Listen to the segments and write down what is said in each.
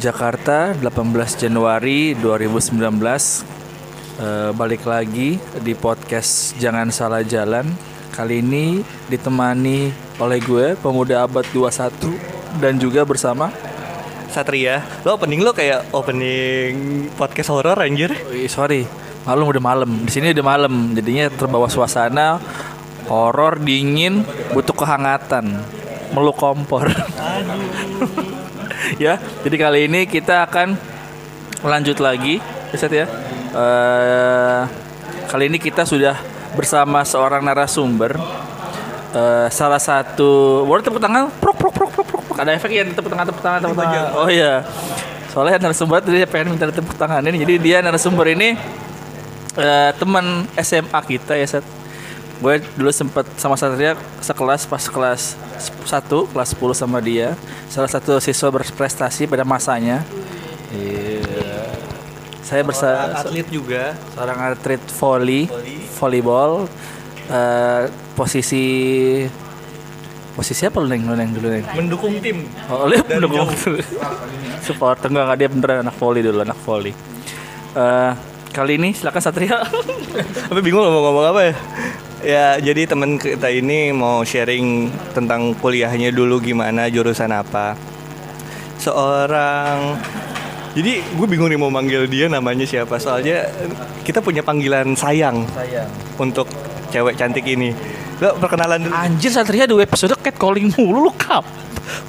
Jakarta 18 Januari 2019 Eh, Balik lagi di podcast Jangan Salah Jalan. Kali ini ditemani oleh gue Pemuda Abad 21 Dan juga bersama Satria, lo opening lo kayak opening podcast horor anjir. Ih, Sorry, malam udah malam. Di sini udah malam. Jadinya terbawa suasana Horor, dingin, butuh kehangatan. Meluk kompor Ya, jadi kali ini kita akan lanjut lagi ya Seth ya. Eh, kali ini kita sudah bersama seorang narasumber. Eh, salah satu boleh tepuk tangan? Prok prok prok prok prok, ada efek ya tepuk tangan tepuk tangan tepuk tangan. oh iya. Soalnya narasumber tadi dia pengen minta tepuk tangan ini. Jadi dia narasumber ini eh, teman SMA kita ya Seth gue dulu sempet sama Satria sekelas pas kelas 1 kelas 10 sama dia. Salah satu siswa berprestasi pada masanya. Iya. saya bersama atlet juga. seorang atlet volley, volleyball. Eh, posisi posisi apa lu neng? Lu neng dulu neng? Mendukung tim. oh lu mendukung support enggak enggak dia beneran anak volley dulu anak volley Eh, kali ini silakan Satria. Tapi bingung mau ngomong apa ya? Ya, jadi temen kita ini mau sharing tentang kuliahnya dulu gimana, jurusan apa. Seorang jadi gue bingung nih mau manggil dia namanya siapa soalnya kita punya panggilan sayang sayang untuk cewek cantik ini. Lo perkenalan dulu. anjir Satria dua episode catcalling mulu lu kap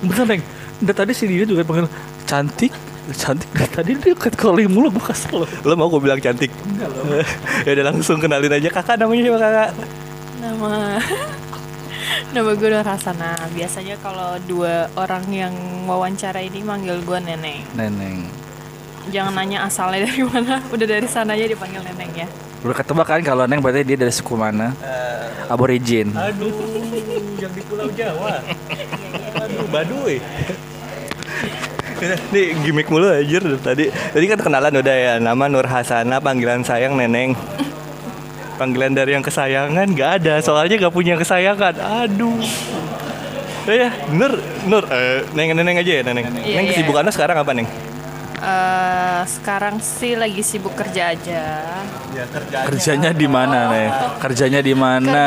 bener neng Udah tadi si dia juga panggil cantik cantik dari tadi dia catcalling mulu gue kesel Lo mau gue bilang cantik? ya udah langsung kenalin aja kakak namanya siapa kakak? Nama Nama gue Nur Hasana. Biasanya kalau dua orang yang wawancara ini manggil gue Neneng. neneng Jangan nanya asalnya dari mana. Udah dari sana aja dipanggil Neneng ya. Udah ketebak kan kalau Neng berarti dia dari suku mana? Aborigin. Aduh, yang di Pulau Jawa. Aduh, Baduy. Nih gimmick mulu aja tadi. Tadi kan kenalan udah ya. Nama Nur Hasana, panggilan sayang Neneng. Panggilan dari yang kesayangan nggak ada. Soalnya nggak punya kesayangan. Aduh. Ya, ya, Nur, Nur, eh, Neng, Neneng aja ya, Neneng. Iya, Neng iya. kesibukannya sekarang apa, Neng? Eh, sekarang sih lagi sibuk kerja aja. Ya, kerja. Kerjanya di mana, Neng? Kerjanya di mana?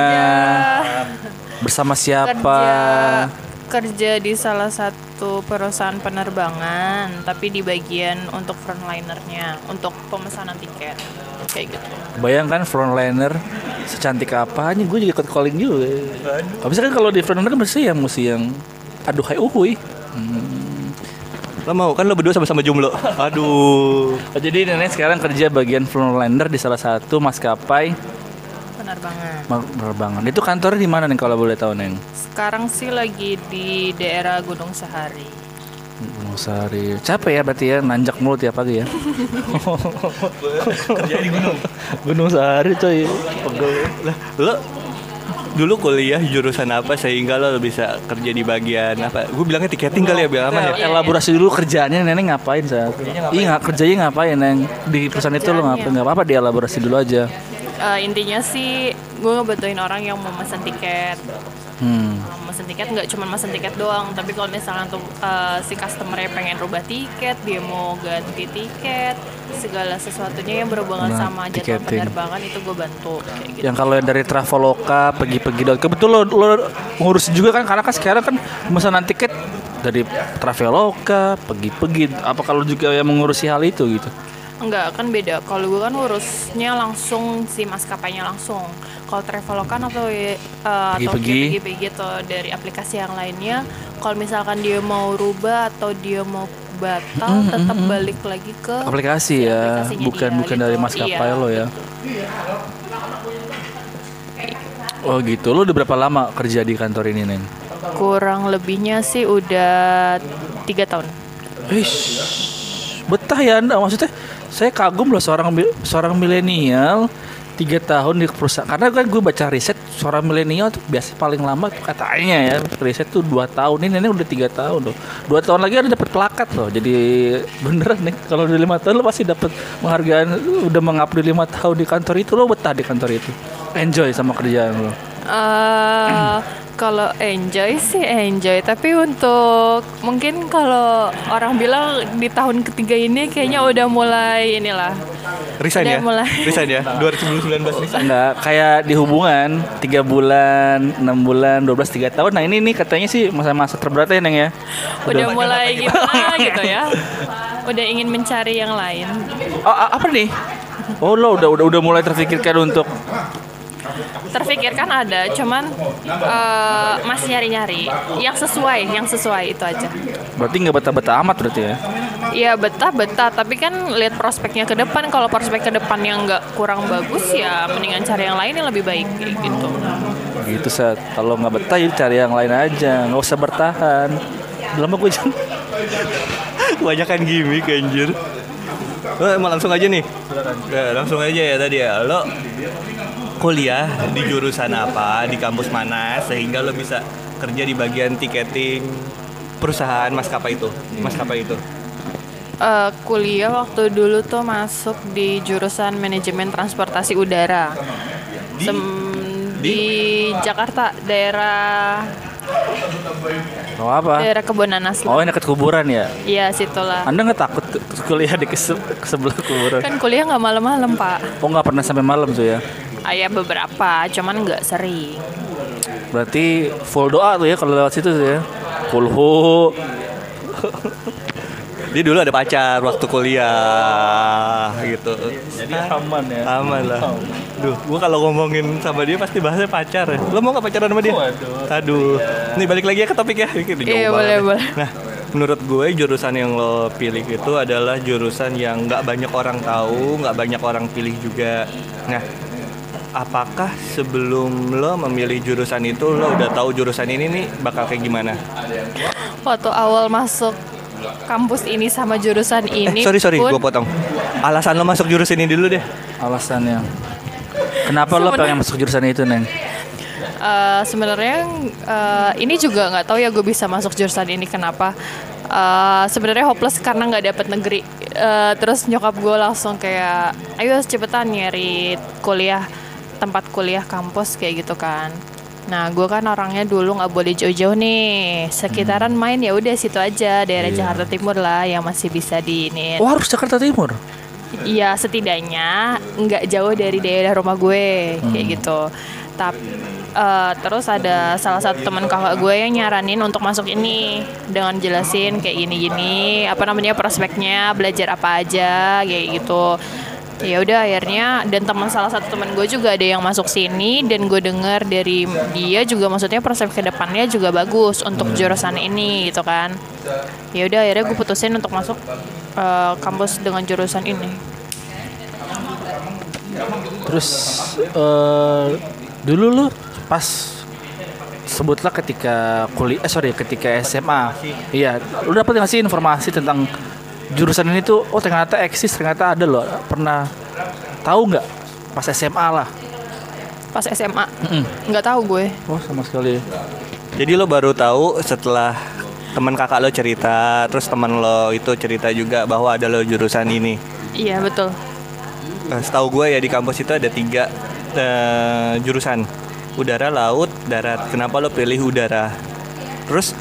Bersama siapa? Kerja kerja di salah satu perusahaan penerbangan, tapi di bagian untuk frontlinernya, untuk pemesanan tiket kayak gitu. Bayangkan frontliner secantik apa? Ini gue juga ikut calling juga. Habis kan kalau di frontliner kan mesti yang mesti yang aduh hai uhuy. Lo mau kan lo berdua sama-sama jomblo. Aduh. Oh, jadi nenek sekarang kerja bagian frontliner di salah satu maskapai Penerbangan. penerbangan. Itu kantornya di mana nih kalau boleh tahu neng? Sekarang sih lagi di daerah Gunung Sahari. Gunung Sari. Capek ya berarti ya nanjak mulu tiap pagi ya. Kerja di gunung. Gunung Sari coy. Pegel. Lah, lo dulu kuliah jurusan apa sehingga lo bisa kerja di bagian apa? Gue bilangnya tiketing kali ya biar aman ya. Elaborasi dulu kerjaannya nenek ngapain saat? Iya nggak kerjanya ngapain neng di perusahaan itu lo ngapain? Nggak apa-apa dielaborasi dulu aja. Eh, intinya sih gue ngebantuin orang yang mau mesen tiket. Hmm. Kalau mesen tiket nggak cuma mesen tiket doang, tapi kalau misalnya tuh eh, si customernya pengen rubah tiket, dia mau ganti tiket, segala sesuatunya yang berhubungan Nah, sama jadwal penerbangan itu gue bantu kayak gitu. Yang kalau yang dari Traveloka pergi-pergi kebetul lo, lo ngurus juga kan karena kan sekarang kan pemesanan tiket dari Traveloka pergi-pergi apa kalau juga yang mengurusi hal itu gitu. Enggak, kan beda. Kalau gue kan urusnya langsung si maskapainya langsung. Kalau Traveloka atau eh, atau Pergi-pergi. pergi gitu dari aplikasi yang lainnya, kalau misalkan dia mau rubah atau dia mau batal, tetap balik lagi ke Aplikasi si ya, bukan dia bukan gitu. dari maskapai Iya. lo ya. Oh gitu, lo udah berapa lama kerja di kantor ini neng? Kurang lebihnya sih udah tiga tahun. Ish, betah ya anda maksudnya saya kagum loh seorang seorang milenial tiga tahun di perusahaan. Karena kan gue baca riset seorang milenial tuh biasa paling lama katanya ya riset tuh dua tahun. Ini nenek udah tiga tahun loh. Dua tahun lagi ada dapat plakat loh. Jadi beneran nih kalau udah lima tahun lo pasti dapat penghargaan udah mengabdi lima tahun di kantor itu. Lo betah di kantor itu. Enjoy sama kerjaan lo Eh, kalau enjoy sih enjoy, tapi untuk mungkin kalau orang bilang di tahun ketiga ini kayaknya udah mulai inilah. Resign Udah ya? mulai. Resign ya? 2019 resign. Enggak, kayak di hubungan tiga bulan, enam bulan, 12 tiga tahun. Nah ini nih katanya sih masa-masa terberatnya neng ya. Udah mulai gimana gitu ya. Udah ingin mencari yang lain. Oh, apa nih? Oh lo udah udah udah mulai terfikirkan untuk Terfikirkan ada, cuman eh, masih nyari-nyari yang sesuai, yang sesuai itu aja. berarti nggak betah-betah amat berarti ya? Iya betah betah, tapi kan lihat prospeknya ke depan. Kalau prospek ke depan yang nggak kurang bagus ya mendingan cari yang lain yang lebih baik gitu. Gitu set. Kalau nggak betah ya cari yang lain aja, nggak usah bertahan. Lama gue jangan. Kebanyakan gimmick anjir. Lo emang langsung aja nih. Ya, langsung aja ya tadi ya. Lo kuliah di jurusan apa, di kampus mana sehingga lo bisa kerja di bagian tiketing perusahaan maskapai itu. Maskapai itu. Eh, kuliah waktu dulu tuh masuk di jurusan manajemen transportasi udara. Di- Sem- di Jakarta daerah Mau apa? daerah Kebonanas Oh lah. ini dekat kuburan ya? Iya situlah. Anda nggak takut kuliah di ke sebelah kuburan? Kan kuliah nggak malam-malam pak. Oh nggak pernah sampai malam tuh ya? Ayah beberapa, cuman nggak sering. Berarti full doa tuh ya kalau lewat situ tuh ya? Kulhu. Dia dulu ada pacar waktu kuliah gitu. Jadi aman ya. Aman lah. Duh, gua kalau ngomongin sama dia pasti bahasnya pacar. ya. Lo mau gak pacaran sama dia? Waduh. Aduh. Nih balik lagi ya ke topik ya. Iya, boleh, ya. boleh. Nah, menurut gue jurusan yang lo pilih itu adalah jurusan yang nggak banyak orang tahu, nggak banyak orang pilih juga. Nah, apakah sebelum lo memilih jurusan itu lo udah tahu jurusan ini nih bakal kayak gimana? Waktu awal masuk kampus ini sama jurusan ini. eh, sorry sorry, pun- gue potong. Alasan lo masuk jurusan ini dulu deh. Alasannya. Kenapa lo pengen masuk jurusan itu neng? Eh, sebenarnya eh, ini juga nggak tahu ya gue bisa masuk jurusan ini kenapa Eh, sebenarnya hopeless karena nggak dapet negeri Eh, terus nyokap gue langsung kayak ayo cepetan nyari kuliah tempat kuliah kampus kayak gitu kan nah gue kan orangnya dulu nggak boleh jauh-jauh nih sekitaran main ya udah situ aja daerah Jakarta Timur lah yang masih bisa di ini Oh harus Jakarta Timur. Iya setidaknya nggak jauh dari daerah rumah gue kayak gitu. Tapi terus ada salah satu teman kakak gue yang nyaranin untuk masuk ini dengan jelasin kayak gini-gini apa namanya prospeknya belajar apa aja kayak gitu. Ya udah akhirnya dan teman salah satu teman gue juga ada yang masuk sini dan gue dengar dari dia juga maksudnya prospek ke depannya juga bagus untuk jurusan ini gitu kan. Ya udah akhirnya gue putusin untuk masuk eh, kampus dengan jurusan ini. Terus eh dulu lu pas sebutlah ketika kuliah eh sorry ketika SMA iya lu dapat nggak sih informasi tentang jurusan ini tuh oh ternyata eksis ternyata ada loh pernah tahu nggak pas SMA lah Pas SMA nggak tahu gue. oh sama sekali Jadi lo baru tahu setelah teman kakak lo cerita, terus teman lo itu cerita juga bahwa ada lo jurusan ini. Iya betul. Nah, setahu gue ya di kampus itu ada tiga eh, jurusan, udara, laut, darat. Kenapa lo pilih udara? Terus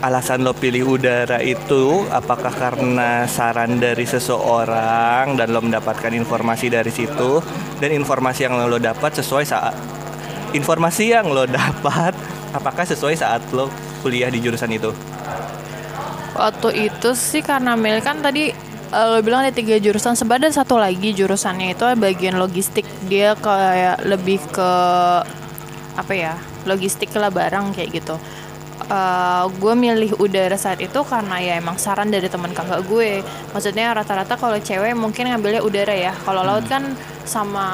alasan lo pilih udara itu apakah karena saran dari seseorang dan lo mendapatkan informasi dari situ? Dan informasi yang lo dapat sesuai saat informasi yang lo dapat apakah sesuai saat lo kuliah di jurusan itu? Waktu itu sih karena Mel kan tadi eh, lo bilang ada tiga jurusan sebenarnya satu lagi jurusannya itu bagian logistik. Dia kayak lebih ke apa ya logistik lah barang kayak gitu Eh, gue milih udara saat itu karena ya emang saran dari teman kakak gue. Maksudnya rata-rata kalau cewek mungkin ngambilnya udara ya. Kalau laut kan sama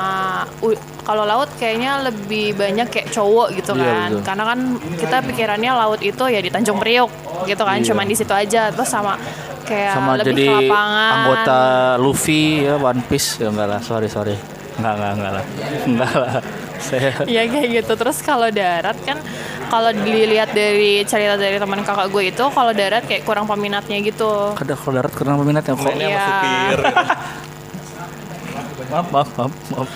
kalau laut kayaknya lebih banyak kayak cowok gitu Iya, kan. betul. karena kan kita pikirannya laut itu ya di Tanjung Priok gitu kan Iya. cuman di situ aja. Terus sama kayak sama lebih jadi ke lapangan. anggota Luffy ya One Piece ya enggak lah. Sorry sorry. Enggak enggak enggak lah. Enggak lah ya kayak gitu terus kalau darat kan kalau dilihat dari cerita dari teman kakak gue itu kalau darat kayak kurang peminatnya gitu kadang kalau darat kurang peminatnya kok Iya. supir. maaf maaf maaf, maaf.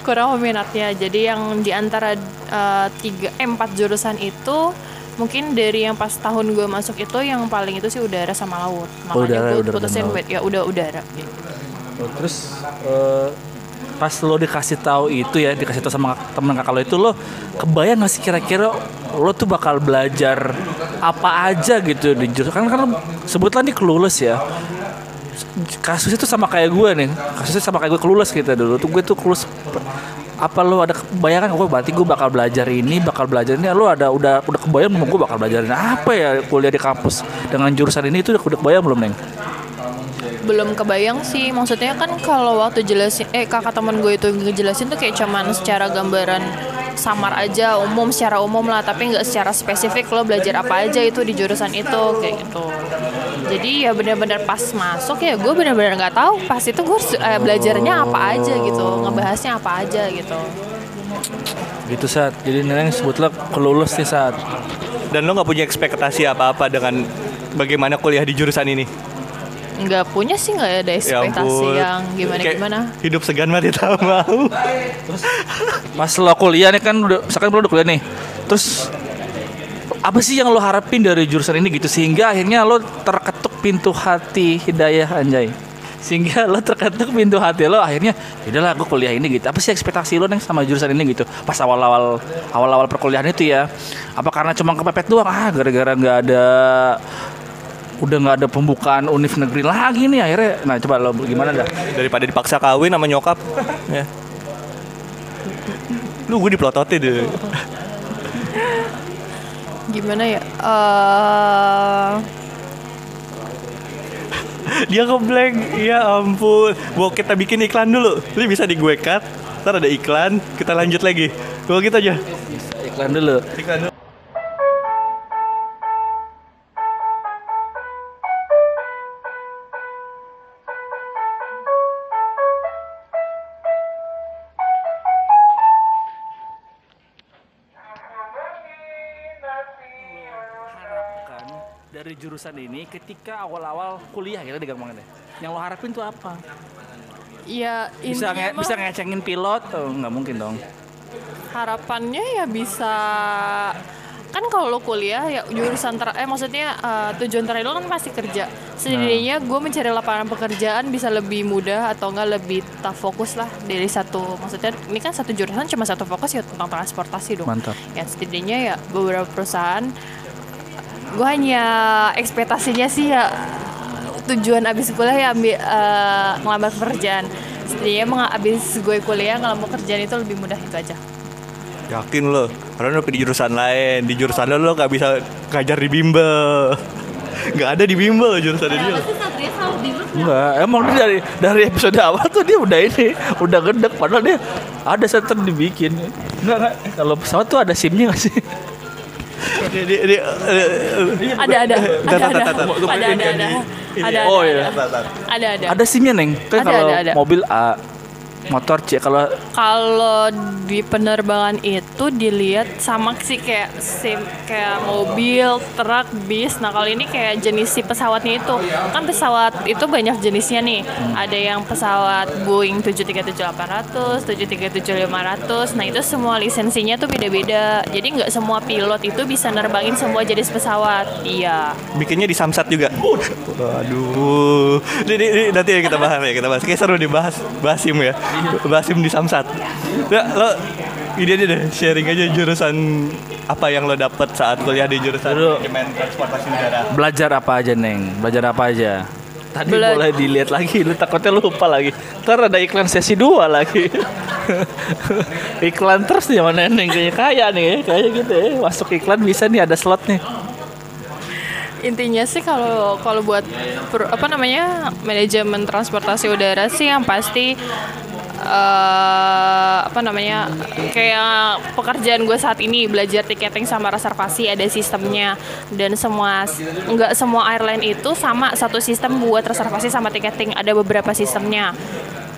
kurang peminatnya. Jadi yang di antara eh, tiga eh, empat jurusan itu mungkin dari yang pas tahun gue masuk itu yang paling itu sih udara sama laut. Makanya udara, gue udara putusin laut. buat ya udah udara. Oh, terus eh, pas lo dikasih tahu itu ya dikasih tahu sama temen kakak lo itu lo kebayang gak sih kira-kira lo tuh bakal belajar apa aja gitu di jurusan? Kan kan sebutlah nih kelulus ya. Kasusnya tuh sama kayak gue nih. Kasusnya sama kayak gue kelulus gitu dulu. Tuh gue tuh kelulus apa lo ada bayangan gue berarti gue bakal belajar ini bakal belajar ini. Lo ada udah udah kebayang belum gue bakal belajar ini apa ya kuliah di kampus dengan jurusan ini? Itu udah kebayang belum neng belum kebayang sih. Maksudnya kan kalau waktu jelasin eh kakak teman gue itu ngejelasin tuh kayak cuman secara gambaran samar aja umum secara umum lah tapi nggak secara spesifik lo belajar apa aja itu di jurusan itu kayak gitu. Jadi ya benar-benar pas masuk ya gue benar-benar nggak tahu pas itu gue eh, belajarnya apa aja gitu ngebahasnya apa aja gitu. Gitu saat jadi neneng sebutlah kelulus nih saat Dan lo nggak punya ekspektasi apa-apa dengan bagaimana kuliah di jurusan ini? Nggak punya sih nggak ada ekspektasi yang gimana Ya Kayak gimana Hidup segan mati tak mau. Pas lo kuliah nih kan udah misalkan lo udah kuliah nih. Terus apa sih yang lo harapin dari jurusan ini gitu sehingga akhirnya lo terketuk pintu hati hidayah anjay. Sehingga lo terketuk pintu hati lo akhirnya udahlah gue kuliah ini gitu. Apa sih ekspektasi lo neng sama jurusan ini gitu? Pas awal-awal awal-awal perkuliahan itu ya. Apa karena cuma kepepet doang ah gara-gara nggak ada udah nggak ada pembukaan univ negeri lagi nih akhirnya nah coba lo gimana dah Daripada dipaksa kawin sama nyokap. ya. Lu gue dipelototin deh. gimana ya eh Dia ngeblank. Ya ampun. Mau kita bikin iklan dulu. Ini bisa di gue cut. Ntar ada iklan. Kita lanjut lagi. Gue gitu aja. iklan dulu Iklan dulu. Jurusan ini ketika awal-awal kuliah ya tadi ngomongin deh. Yang lo harapin tuh apa? ya Bisa nge bisa ngecengin pilot? Oh, nggak mungkin dong. harapannya ya bisa kan kalau lo kuliah ya jurusan ter eh maksudnya eh, tujuan terakhir lo kan pasti kerja setidaknya gue mencari lapangan pekerjaan bisa lebih mudah atau enggak lebih tak fokus lah dari satu maksudnya ini kan satu jurusan cuma satu fokus ya tentang transportasi dong Mantap. ya setidaknya ya beberapa perusahaan gue hanya ekspektasinya sih ya tujuan abis kuliah ya ambil eh, ngelamar pekerjaan setidaknya emang abis gue kuliah ngelamar kerjaan itu lebih mudah itu aja Yakin lo. Karena lo di jurusan lain. Di jurusan lo lo gak bisa ngajar di bimbel. Gak ada di bimbel jurusan dia. Enggak, emang dia dari dari episode awal tuh dia udah ini, udah gedek padahal dia ada center dibikin. Enggak, enggak. Kalau pesawat tuh ada SIM-nya nggak sih? Dia, dia, dia, eh, ada ada Tar, tar, ada tar, ada tar. ada ada ada ada Oh, ada, iya. ada ada ada Ada SIM-nya, Neng. Kan Ada, kalau ada, ada. mobil A, motor C, kalau kalau di penerbangan itu dilihat sama sih kayak sim kayak mobil, truk, bis. Nah kalau ini kayak jenis si pesawatnya itu kan pesawat itu banyak jenisnya nih. Ada yang pesawat Boeing 737-800, 737-500. Nah itu semua lisensinya tuh beda-beda. Jadi nggak semua pilot itu bisa nerbangin semua jenis pesawat. Iya. bikinnya di Samsat juga. Waduh. Ini nanti ya kita bahas ya, kita bahas. Kayak seru dibahas bahas SIM ya. Bahas SIM di Samsat. Ya, lo ini aja deh sharing aja jurusan apa yang lo dapet saat kuliah di jurusan Dulu. manajemen transportasi udara. belajar apa aja, Neng? Belajar apa aja? Tadi Bela- boleh dilihat lagi, lu takutnya lupa lagi. Ntar ada iklan sesi 2 lagi. iklan terus nih sama Neneng kayaknya kaya nih ya, kayak gitu ya. Masuk iklan bisa nih ada slot nih. Intinya sih kalau kalau buat per- apa namanya manajemen transportasi udara sih yang pasti eh apa namanya kayak pekerjaan gue saat ini belajar tiketing sama reservasi ada sistemnya dan semua nggak semua airline itu sama satu sistem buat reservasi sama tiketing ada beberapa sistemnya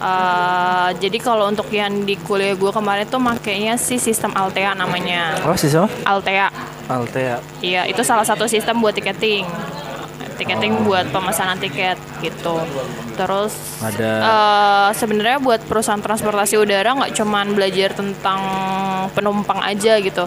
Eh, jadi kalau untuk yang di kuliah gue kemarin tuh makainya sih sistem Altea namanya sih sama? Altea Altea. Iya, itu salah satu sistem buat tiketing. Tiketing buat pemesanan tiket gitu. Terus Ada eh, sebenarnya buat perusahaan transportasi udara nggak cuman belajar tentang penumpang aja gitu.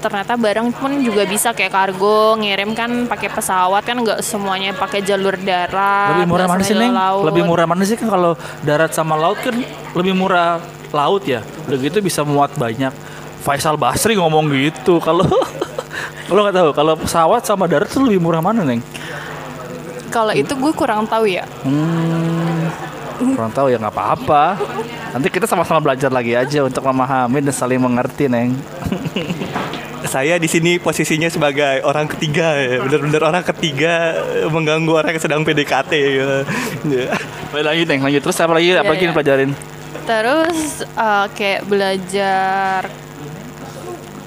Ternyata barang pun juga bisa kayak kargo, ngirim kan pakai pesawat kan nggak semuanya pakai jalur darat. lebih murah mana sih neng? laut. Lebih murah mana sih kan kalau darat sama laut kan lebih murah laut ya. Udah gitu bisa muat banyak. Faisal Basri ngomong gitu. Kalau kalau nggak tahu kalau pesawat sama darat tuh lebih murah mana neng? Kalau itu gue kurang tahu ya. Hmm, kurang tahu ya nggak apa-apa. Nanti kita sama-sama belajar lagi aja untuk memahami dan saling mengerti neng. Saya di sini posisinya sebagai orang ketiga ya, bener-bener orang ketiga mengganggu orang yang sedang PDKT ya. Ya. Baik, lanjut neng, lanjut terus apa lagi? Apa lagi iya. yang pelajarin? Terus eh, kayak belajar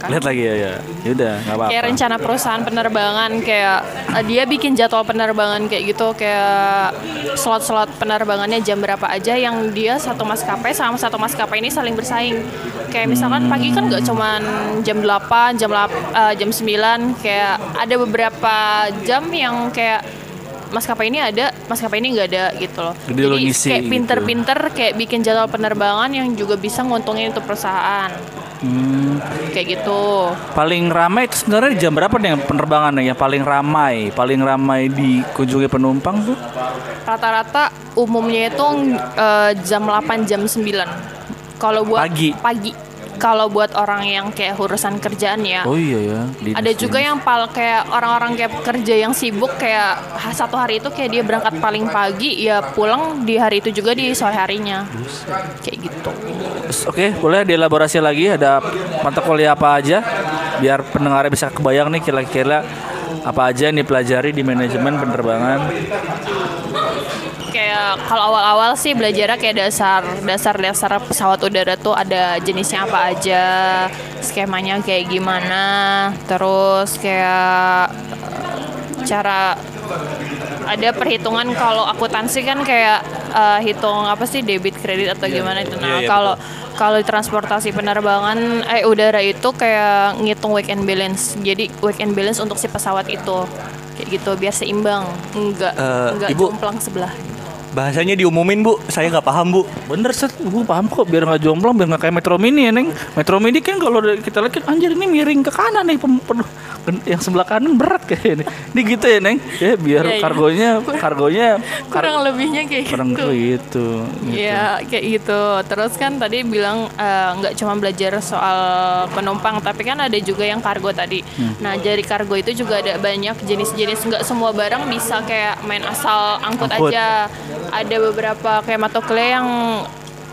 kan? Lihat lagi ya, ya. Yaudah, nggak apa-apa. kayak rencana perusahaan penerbangan kayak eh, dia bikin jadwal penerbangan kayak gitu kayak slot-slot penerbangannya jam berapa aja yang dia satu maskapai sama satu maskapai ini saling bersaing kayak misalkan pagi kan nggak cuman jam 8 jam 8 jam 9 kayak ada beberapa jam yang kayak maskapai ini ada maskapai ini nggak ada gitu loh Jadi jadi ngisi kayak gitu. pinter-pinter kayak bikin jadwal penerbangan yang juga bisa nguntungin itu perusahaan Hmm. kayak gitu Paling ramai itu sebenarnya jam berapa nih penerbangan yang paling ramai, paling ramai dikunjungi penumpang tuh? Rata-rata umumnya itu eh, jam 8 jam 9. Kalau buat Pagi? pagi. Kalau buat orang yang kayak urusan kerjaan ya. Oh iya ya. dinas- Ada juga dinas. yang pal kayak orang-orang kayak kerja yang sibuk kayak satu hari itu kayak dia berangkat paling pagi ya pulang di hari itu juga di sore harinya. Kayak gitu. Oke, boleh dielaborasi lagi ada mata kuliah apa aja biar pendengarnya bisa kebayang nih kira-kira apa aja yang dipelajari di manajemen penerbangan. Kalau awal-awal sih belajarnya kayak dasar dasar-dasar pesawat udara tuh ada jenisnya apa aja, skemanya kayak gimana, terus kayak cara ada perhitungan kalau akuntansi kan kayak eh, hitung apa sih debit kredit atau gimana itu. Nah, Iya, iya, kalau kalau transportasi penerbangan eh udara itu kayak ngitung week and balance. Jadi week and balance untuk si pesawat itu kayak gitu biar seimbang, enggak Eh, enggak Ibu. jomplang sebelah. Bahasanya diumumin bu, saya nggak paham bu. Bener set, gue paham kok biar nggak jomplang, biar nggak kayak Metro Mini ya neng. Metro Mini kan kalau kita lihat anjir ini miring ke kanan nih, yang sebelah kanan berat kayak ini. Ini gitu ya neng, ya biar iya. kargonya, kargonya kar- kurang lebihnya kayak kurang gitu. gitu. gitu. Iya kayak gitu. Terus kan tadi bilang eh, nggak cuma belajar soal penumpang, tapi kan ada juga yang kargo tadi. Hmm. Nah dari kargo itu juga ada banyak jenis-jenis. Nggak semua barang bisa kayak main asal angkut, Angkut. aja. Ada beberapa kayak matokle yang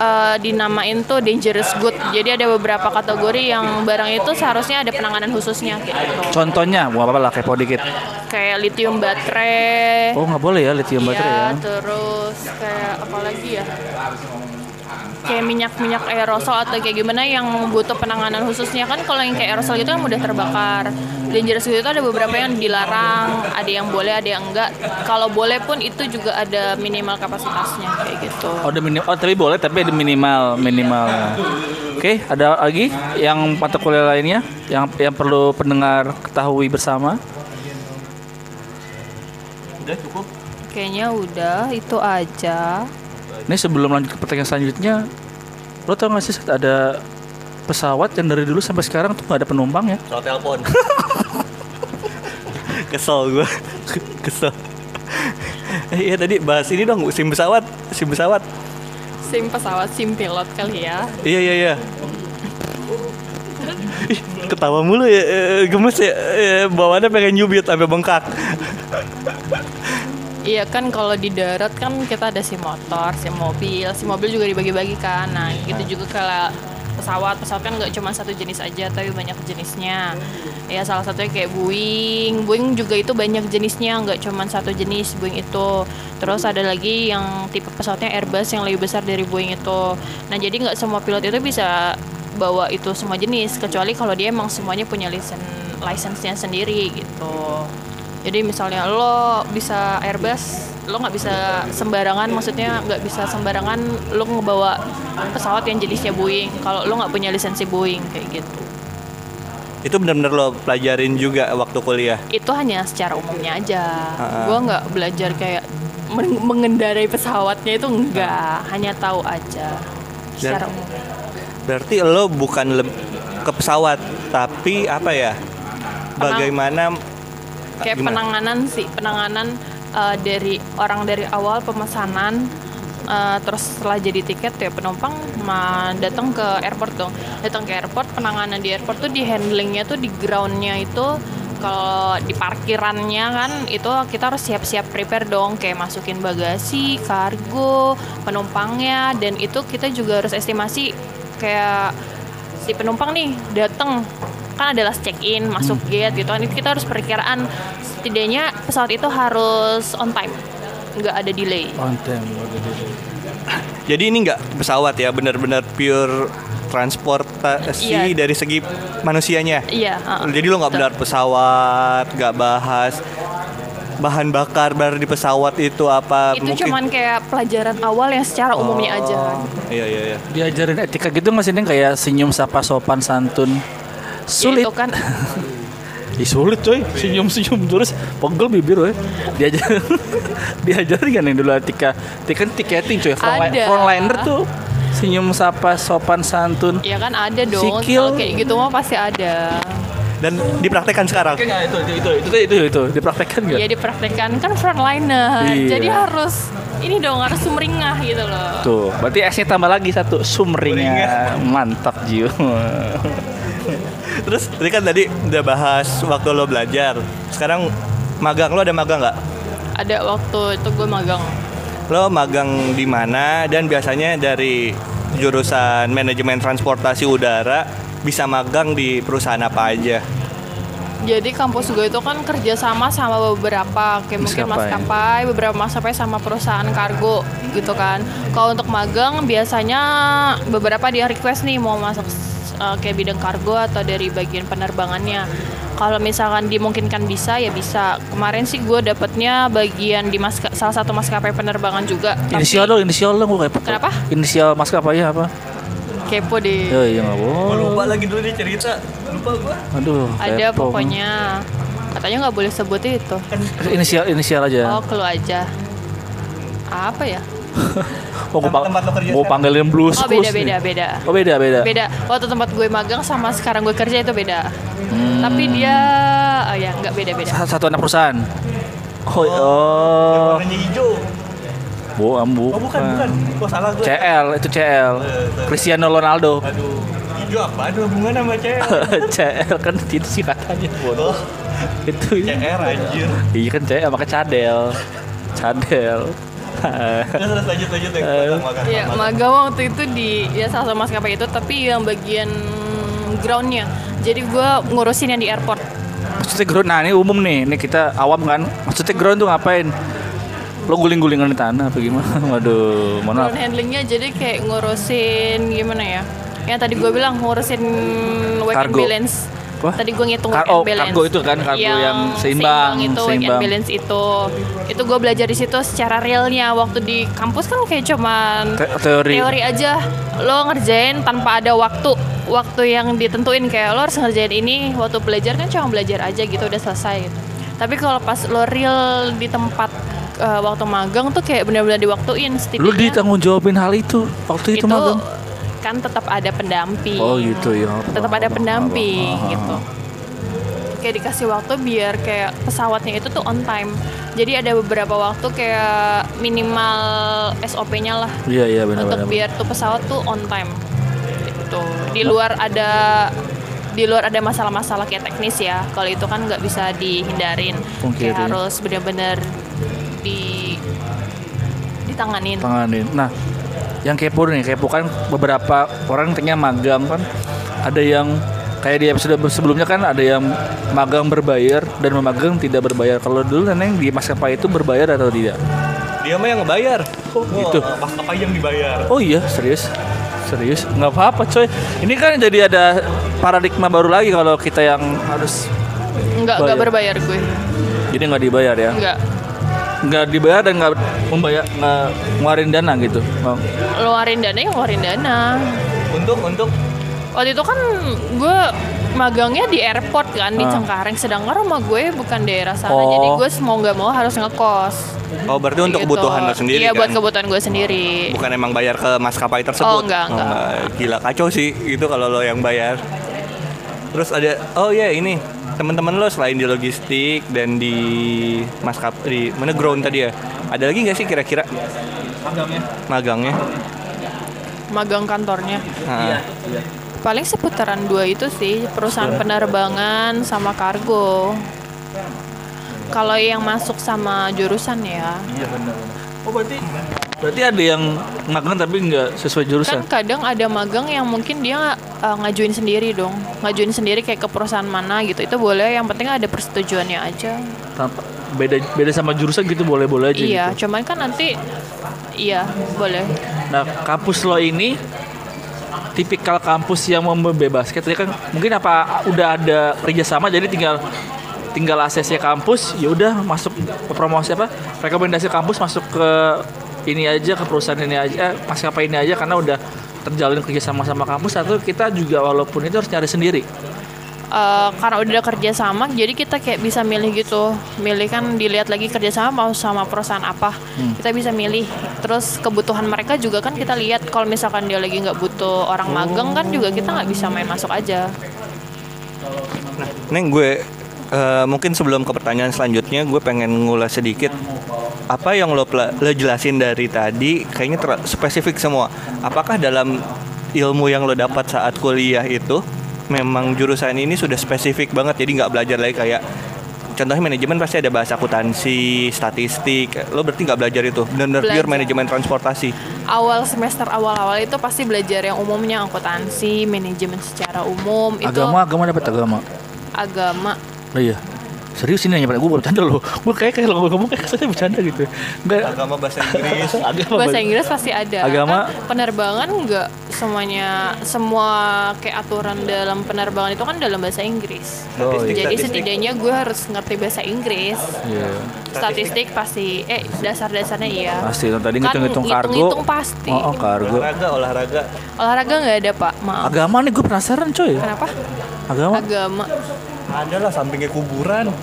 eh, dinamain tuh dangerous good. Jadi ada beberapa kategori yang barang itu seharusnya ada penanganan khususnya gitu. Contohnya, mau apa lah kepo dikit. Kayak lithium baterai. Oh nggak boleh ya lithium baterai ya. Terus kayak apa lagi ya? Kayak minyak-minyak aerosol atau kayak gimana yang butuh penanganan khususnya kan kalau yang kayak aerosol itu kan mudah terbakar. Dangerous itu ada beberapa yang dilarang, ada yang boleh, ada yang enggak. Kalau boleh pun itu juga ada minimal kapasitasnya kayak gitu. Oh, ada oh tapi boleh tapi ada minimal minimal. Oke, ada lagi yang mata kuliah lainnya yang yang perlu pendengar ketahui bersama. Udah cukup. Kayaknya udah itu aja. Ini sebelum lanjut ke pertanyaan selanjutnya, lo tau gak sih Seth, ada pesawat yang dari dulu sampai sekarang tuh gak ada penumpang ya? Soal telepon. Kesel gue. Kesel. Eh, iya tadi bahas ini dong sim pesawat, sim pesawat. Sim pesawat, sim pilot kali ya. Iya iya iya. Ih, ketawa mulu ya, eh, gemes ya, eh, bawaannya pengen nyubit sampai bengkak. Iya kan kalau di darat kan kita ada sim motor, sim mobil, sim mobil juga dibagi-bagi kan. Nah gitu juga kalau pesawat, pesawat kan nggak cuma satu jenis aja tapi banyak jenisnya. Ya salah satunya kayak Boeing, Boeing juga itu banyak jenisnya, nggak cuma satu jenis Boeing itu. Terus ada lagi yang tipe pesawatnya Airbus yang lebih besar dari Boeing itu. Nah jadi nggak semua pilot itu bisa bawa itu semua jenis, kecuali kalau dia emang semuanya punya license license-nya sendiri gitu. Jadi misalnya lo bisa Airbus, lo nggak bisa sembarangan, maksudnya nggak bisa sembarangan lo ngebawa pesawat yang jenisnya Boeing. Kalau lo nggak punya lisensi Boeing kayak gitu. Itu benar-benar lo pelajarin juga waktu kuliah. Itu hanya secara umumnya aja. Ah. Gue nggak belajar kayak men- mengendarai pesawatnya itu enggak, hanya tahu aja secara umum. Berarti lo bukan ke pesawat, tapi apa ya? Bagaimana Kayak gimana? penanganan sih, penanganan eh, dari orang dari awal pemesanan eh, terus setelah jadi tiket ya penumpang ma- datang ke airport dong. Datang ke airport, penanganan di airport tuh di handlingnya tuh di groundnya itu kalau di parkirannya kan itu kita harus siap-siap prepare dong kayak masukin bagasi, kargo, penumpangnya dan itu kita juga harus estimasi kayak si penumpang nih datang kan adalah check in masuk gate gitu kan itu kita harus perkiraan setidaknya pesawat itu harus on time nggak ada delay On time. Jadi ini nggak pesawat ya, benar-benar pure transportasi Iya. dari segi manusianya. iya uh-uh. Jadi lo nggak benar pesawat, nggak bahas bahan bakar bar di pesawat itu apa? itu cuman kayak pelajaran awal yang secara umumnya aja Oh, Iya iya iya. Diajarin etika gitu nggak sih Neng? kayak senyum sapa sopan santun. Sulit. Itu kan Ih, sulit coy, senyum-senyum terus pegel bibir woy. Diajar diajarin kan yang dulu etika. Etika kan tiketing coy, frontline- Ada. frontliner tuh senyum sapa sopan santun. ya kan ada dong Sikil. Kayak gitu mah pasti ada Dan dipraktekkan sekarang. Oke nggak itu itu itu itu itu, itu, dipraktekkan nggak? ya dipraktekkan kan frontliner Iya. jadi harus ini dong harus sumringah gitu loh Tuh, berarti S-nya tambah lagi satu sumringnya. Mantap Jiu. Terus tadi kan tadi udah bahas waktu lo belajar. Sekarang magang lo ada magang nggak? ada waktu itu gue magang Lo magang di mana dan biasanya dari jurusan manajemen transportasi udara bisa magang di perusahaan apa aja? Jadi kampus gue itu kan kerjasama sama beberapa kayak mungkin Maskapai. maskapai, beberapa maskapai sama perusahaan kargo gitu kan. Kalau untuk magang biasanya beberapa dia request nih mau masuk uh, kayak bidang kargo atau dari bagian penerbangannya. Kalau misalkan dimungkinkan bisa ya bisa. Kemarin sih gue dapetnya bagian di maska, salah satu maskapai penerbangan juga. Inisial dong, inisial dong gue kepo. Kenapa? Inisial maskapainya apa? Kepo deh. Ya iya nggak boleh. lagi dulu nih cerita. Lupa gua. Aduh. Ada kepo. pokoknya katanya nggak boleh sebut itu. Inisial inisial aja. Oh, keluar aja. Apa ya? Oh, gue mau sekarang. panggilin blues. Oh beda beda beda. Oh beda beda. Beda. Waktu tempat gue magang sama sekarang gue kerja itu beda. Hmm. Tapi dia oh ya nggak beda beda. Sa- Satu anak perusahaan. Oh, oh. Warnanya hijau. Bu, Oh bukan. bukan. Oh salah gua. CL itu CL. Cristiano Ronaldo. Aduh. Hijau apa? Ada hubungan sama cewek. CL kan itu sih katanya bodoh. Oh, Itu CR anjir. Iya kan CL pakai cadel. Cadel. Terus terus lanjut lanjut ya. Iya magang waktu itu di ya salah satu maskapai itu tapi yang bagian groundnya. Jadi gue ngurusin yang di airport. Maksudnya ground, nah ini umum nih, ini kita awam kan. Maksudnya ground tuh ngapain? Lo guling-gulingan di tanah apa gimana? Waduh, mohon maaf. Ground handlingnya jadi kayak ngurusin gimana ya? Yang tadi gue bilang ngurusin Kargo. balance. Wah. Tadi gue ngitung weekend oh, balance. kargo itu kan, kargo yang seimbang, itu weekend seimbang. balance itu. Itu gue belajar di situ secara realnya. Waktu di kampus kan kayak cuman Te- teori. teori aja. Lo ngerjain tanpa ada waktu waktu yang ditentuin kayak lo harus ngerjain ini waktu belajar kan cuma belajar aja gitu udah selesai gitu. Tapi kalau pas lo real di tempat eh, waktu magang tuh kayak benar-benar diwaktuin Lu setidaknya ditanggung jawabin hal itu waktu itu, itu magang. kan tetap ada pendamping. Oh gitu ya. Tetap ada pendamping gitu. Kayak dikasih waktu biar kayak pesawatnya itu tuh on time. Jadi ada beberapa waktu kayak minimal SOP-nya lah Iya iya benar untuk biar tuh pesawat tuh on time. Gitu. Di luar ada di luar ada masalah-masalah kayak teknis ya. Kalau itu kan nggak bisa dihindarin. Pungkiri. Kayak harus benar-benar di ditanganin. tanganin. Nah, yang kepo nih, kepo kan beberapa orang tanya magang kan ada yang kayak di episode sebelumnya kan ada yang magang berbayar dan magang tidak berbayar. Kalau dulu neneng di maskapai itu berbayar atau tidak? Dia mah yang ngebayar. Oh, gitu. Maskapai yang dibayar. Oh iya, serius. Serius, nggak apa-apa coy. Ini kan jadi ada paradigma baru lagi kalau kita yang harus Nggak nggak Bayar. berbayar gue. jadi nggak dibayar ya, Nggak. Nggak dibayar dan nggak membayar nggak ngeluarin dana gitu. Oh. Ngeluarin dana ya ngeluarin dana. Untuk untuk Waktu itu kan gue magangnya di airport kan di Ah. Cengkareng sedangkan rumah gue bukan daerah sana Oh. jadi gue mau nggak mau harus ngekos Oh berarti untuk Gitu. kebutuhan lo sendiri iya kan? buat kebutuhan gue sendiri Bukan emang bayar ke maskapai tersebut? Oh, enggak, enggak. Gila kacau sih itu kalau lo yang bayar. Terus ada oh ya ini teman-teman lo selain di logistik dan di maskap di mana ground tadi ya. Ada lagi nggak sih kira-kira? Magangnya? magang kantornya. Nah, paling seputaran dua itu sih perusahaan penerbangan sama kargo. Kalau yang masuk sama jurusan ya. Iya benar. Oh berarti berarti ada yang magang tapi nggak sesuai jurusan. kan kadang ada magang yang mungkin dia uh, ngajuin sendiri dong ngajuin sendiri kayak ke perusahaan mana gitu itu boleh yang penting ada persetujuannya aja Tanpa beda beda sama jurusan gitu boleh-boleh aja iya gitu. cuman kan nanti iya boleh Nah, kampus lo ini tipikal kampus yang membebaskan. Tadi kan mungkin apa udah ada kerjasama jadi tinggal tinggal ACC kampus ya udah masuk ke promosi apa rekomendasi kampus masuk ke ini aja ke perusahaan ini aja eh, maskapai ini aja karena udah terjalin kerjasama sama kampus atau kita juga walaupun itu harus nyari sendiri. Uh, karena udah ada kerjasama jadi kita kayak bisa milih gitu. Milih kan dilihat lagi kerjasama mau sama perusahaan apa kita bisa milih. Terus kebutuhan mereka juga kan kita lihat kalau misalkan dia lagi nggak butuh orang magang kan juga kita nggak bisa main masuk aja. Neng gue eh, mungkin sebelum ke pertanyaan selanjutnya gue pengen ngulas sedikit apa yang lo, lo jelasin dari tadi kayaknya ter- spesifik semua. Apakah dalam ilmu yang lo dapat saat kuliah itu memang jurusan ini sudah spesifik banget jadi nggak belajar lagi kayak contohnya manajemen pasti ada bahasa akuntansi, statistik. Lo berarti nggak belajar itu, benar-benar pure Belajar. manajemen transportasi. awal semester awal-awal itu pasti belajar yang umumnya akuntansi manajemen secara umum itu agama agama dapat agama agama oh iya serius ini nanya pada gue bercanda loh gue kayak kayak kalau ngomong kayak kesannya bercanda gitu enggak Agama bahasa Inggris. agama bahasa Inggris pasti ada Agama? Kan penerbangan nggak semuanya semua kayak aturan dalam penerbangan itu kan dalam bahasa Inggris Oh, iya. jadi Statistik. setidaknya gue harus ngerti bahasa Inggris Iya. statistik pasti eh dasar-dasarnya iya Pasti itu tadi Kan ngitung-ngitung kargo. ngitung-ngitung pasti Oh, oh, kargo. Olahraga, olahraga. olahraga nggak ada pak maaf Agama nih gue penasaran coy. kenapa Agama. agama Ada lah sampingnya kuburan.